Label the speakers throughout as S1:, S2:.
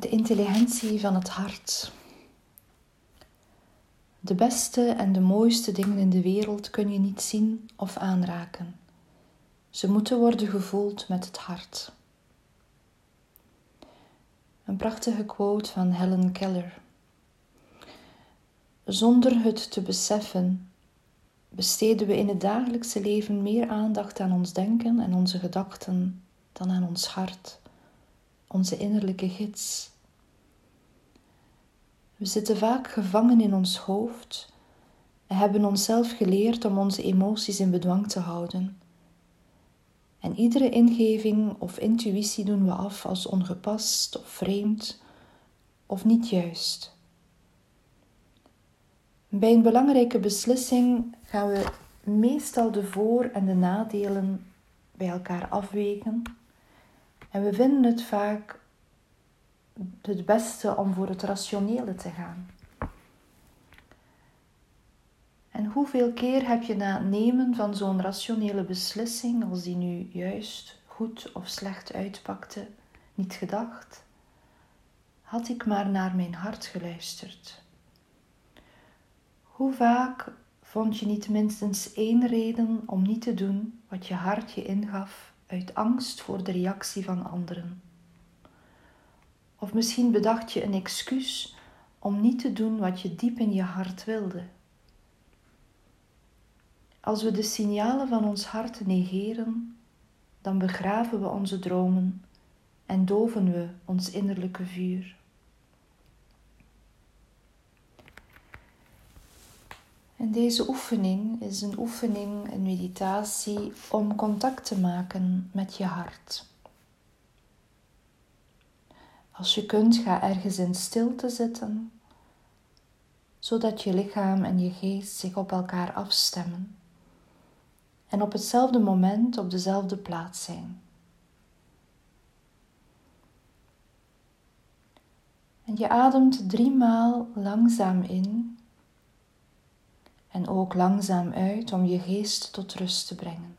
S1: De intelligentie van het hart. De beste en de mooiste dingen in de wereld kun je niet zien of aanraken. Ze moeten worden gevoeld met het hart. Een prachtige quote van Helen Keller. Zonder het te beseffen, besteden we in het dagelijkse leven meer aandacht aan ons denken en onze gedachten dan aan ons hart, onze innerlijke gids. We zitten vaak gevangen in ons hoofd en hebben onszelf geleerd om onze emoties in bedwang te houden. En iedere ingeving of intuïtie doen we af als ongepast of vreemd of niet juist. Bij een belangrijke beslissing gaan we meestal de voor- en de nadelen bij elkaar afwegen en we vinden het vaak het beste om voor het rationele te gaan. En hoeveel keer heb je na het nemen van zo'n rationele beslissing, als die nu juist goed of slecht uitpakte, niet gedacht? Had ik maar naar mijn hart geluisterd? Hoe vaak vond je niet minstens één reden om niet te doen wat je hart je ingaf uit angst voor de reactie van anderen? Of misschien bedacht je een excuus om niet te doen wat je diep in je hart wilde. Als we de signalen van ons hart negeren, dan begraven we onze dromen en doven we ons innerlijke vuur. En deze oefening is een oefening, een meditatie om contact te maken met je hart. Als je kunt, ga ergens in stilte zitten, zodat je lichaam en je geest zich op elkaar afstemmen en op hetzelfde moment op dezelfde plaats zijn. En je ademt driemaal langzaam in en ook langzaam uit om je geest tot rust te brengen.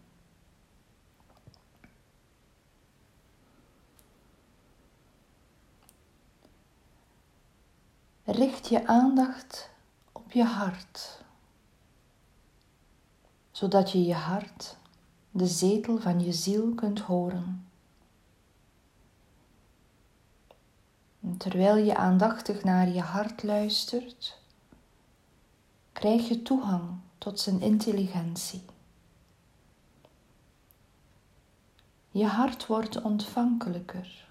S1: Richt je aandacht op je hart, zodat je je hart, de zetel van je ziel, kunt horen. En terwijl je aandachtig naar je hart luistert, krijg je toegang tot zijn intelligentie. Je hart wordt ontvankelijker.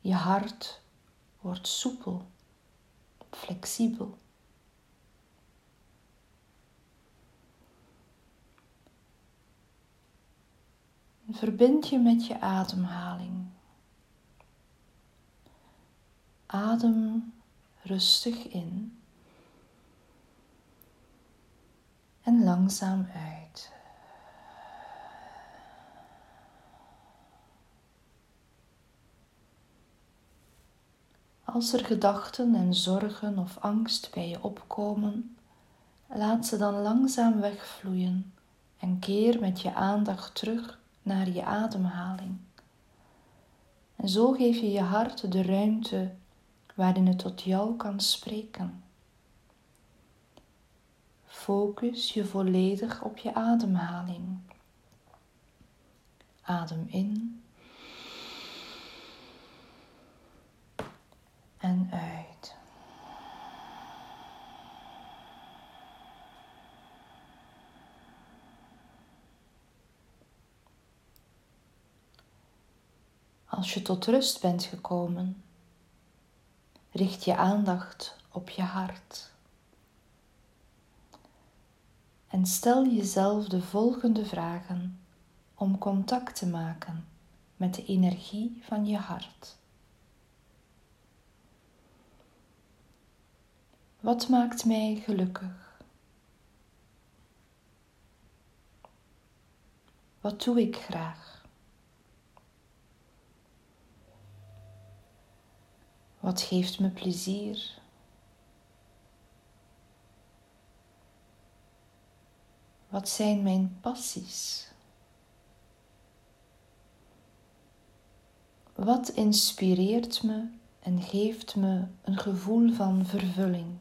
S1: Je hart wordt soepel, flexibel. Verbind je met je ademhaling. Adem rustig in en langzaam uit. Als er gedachten en zorgen of angst bij je opkomen, laat ze dan langzaam wegvloeien en keer met je aandacht terug naar je ademhaling. En zo geef je je hart de ruimte waarin het tot jou kan spreken. Focus je volledig op je ademhaling. Adem in en uit. Als je tot rust bent gekomen, richt je aandacht op je hart. En stel jezelf de volgende vragen om contact te maken met de energie van je hart. Wat maakt mij gelukkig? Wat doe ik graag? Wat geeft me plezier? Wat zijn mijn passies? Wat inspireert me en geeft me een gevoel van vervulling?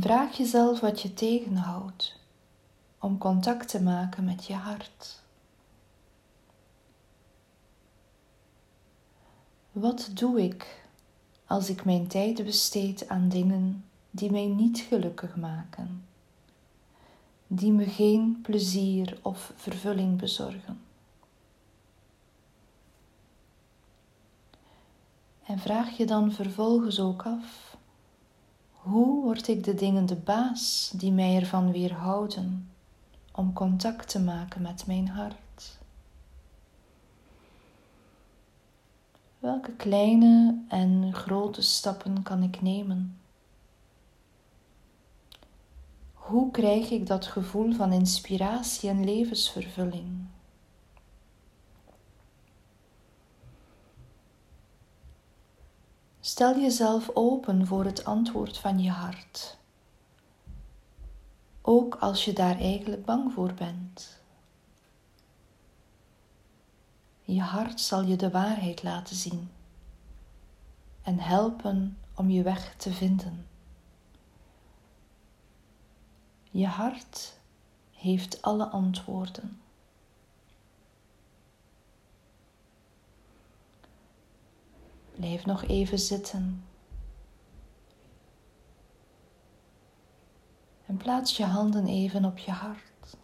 S1: vraag jezelf wat je tegenhoudt om contact te maken met je hart. Wat doe ik als ik mijn tijd besteed aan dingen die mij niet gelukkig maken, die me geen plezier of vervulling bezorgen? En vraag je dan vervolgens ook af: hoe word ik de dingen de baas die mij ervan weerhouden om contact te maken met mijn hart? Welke kleine en grote stappen kan ik nemen? Hoe krijg ik dat gevoel van inspiratie en levensvervulling? Stel jezelf open voor het antwoord van je hart, ook als je daar eigenlijk bang voor bent. Je hart zal je de waarheid laten zien en helpen om je weg te vinden. Je hart heeft alle antwoorden. Blijf nog even zitten. En plaats je handen even op je hart.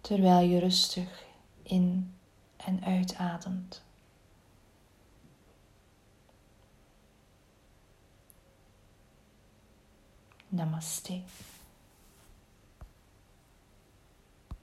S1: Terwijl je rustig in en uitademt. Namaste.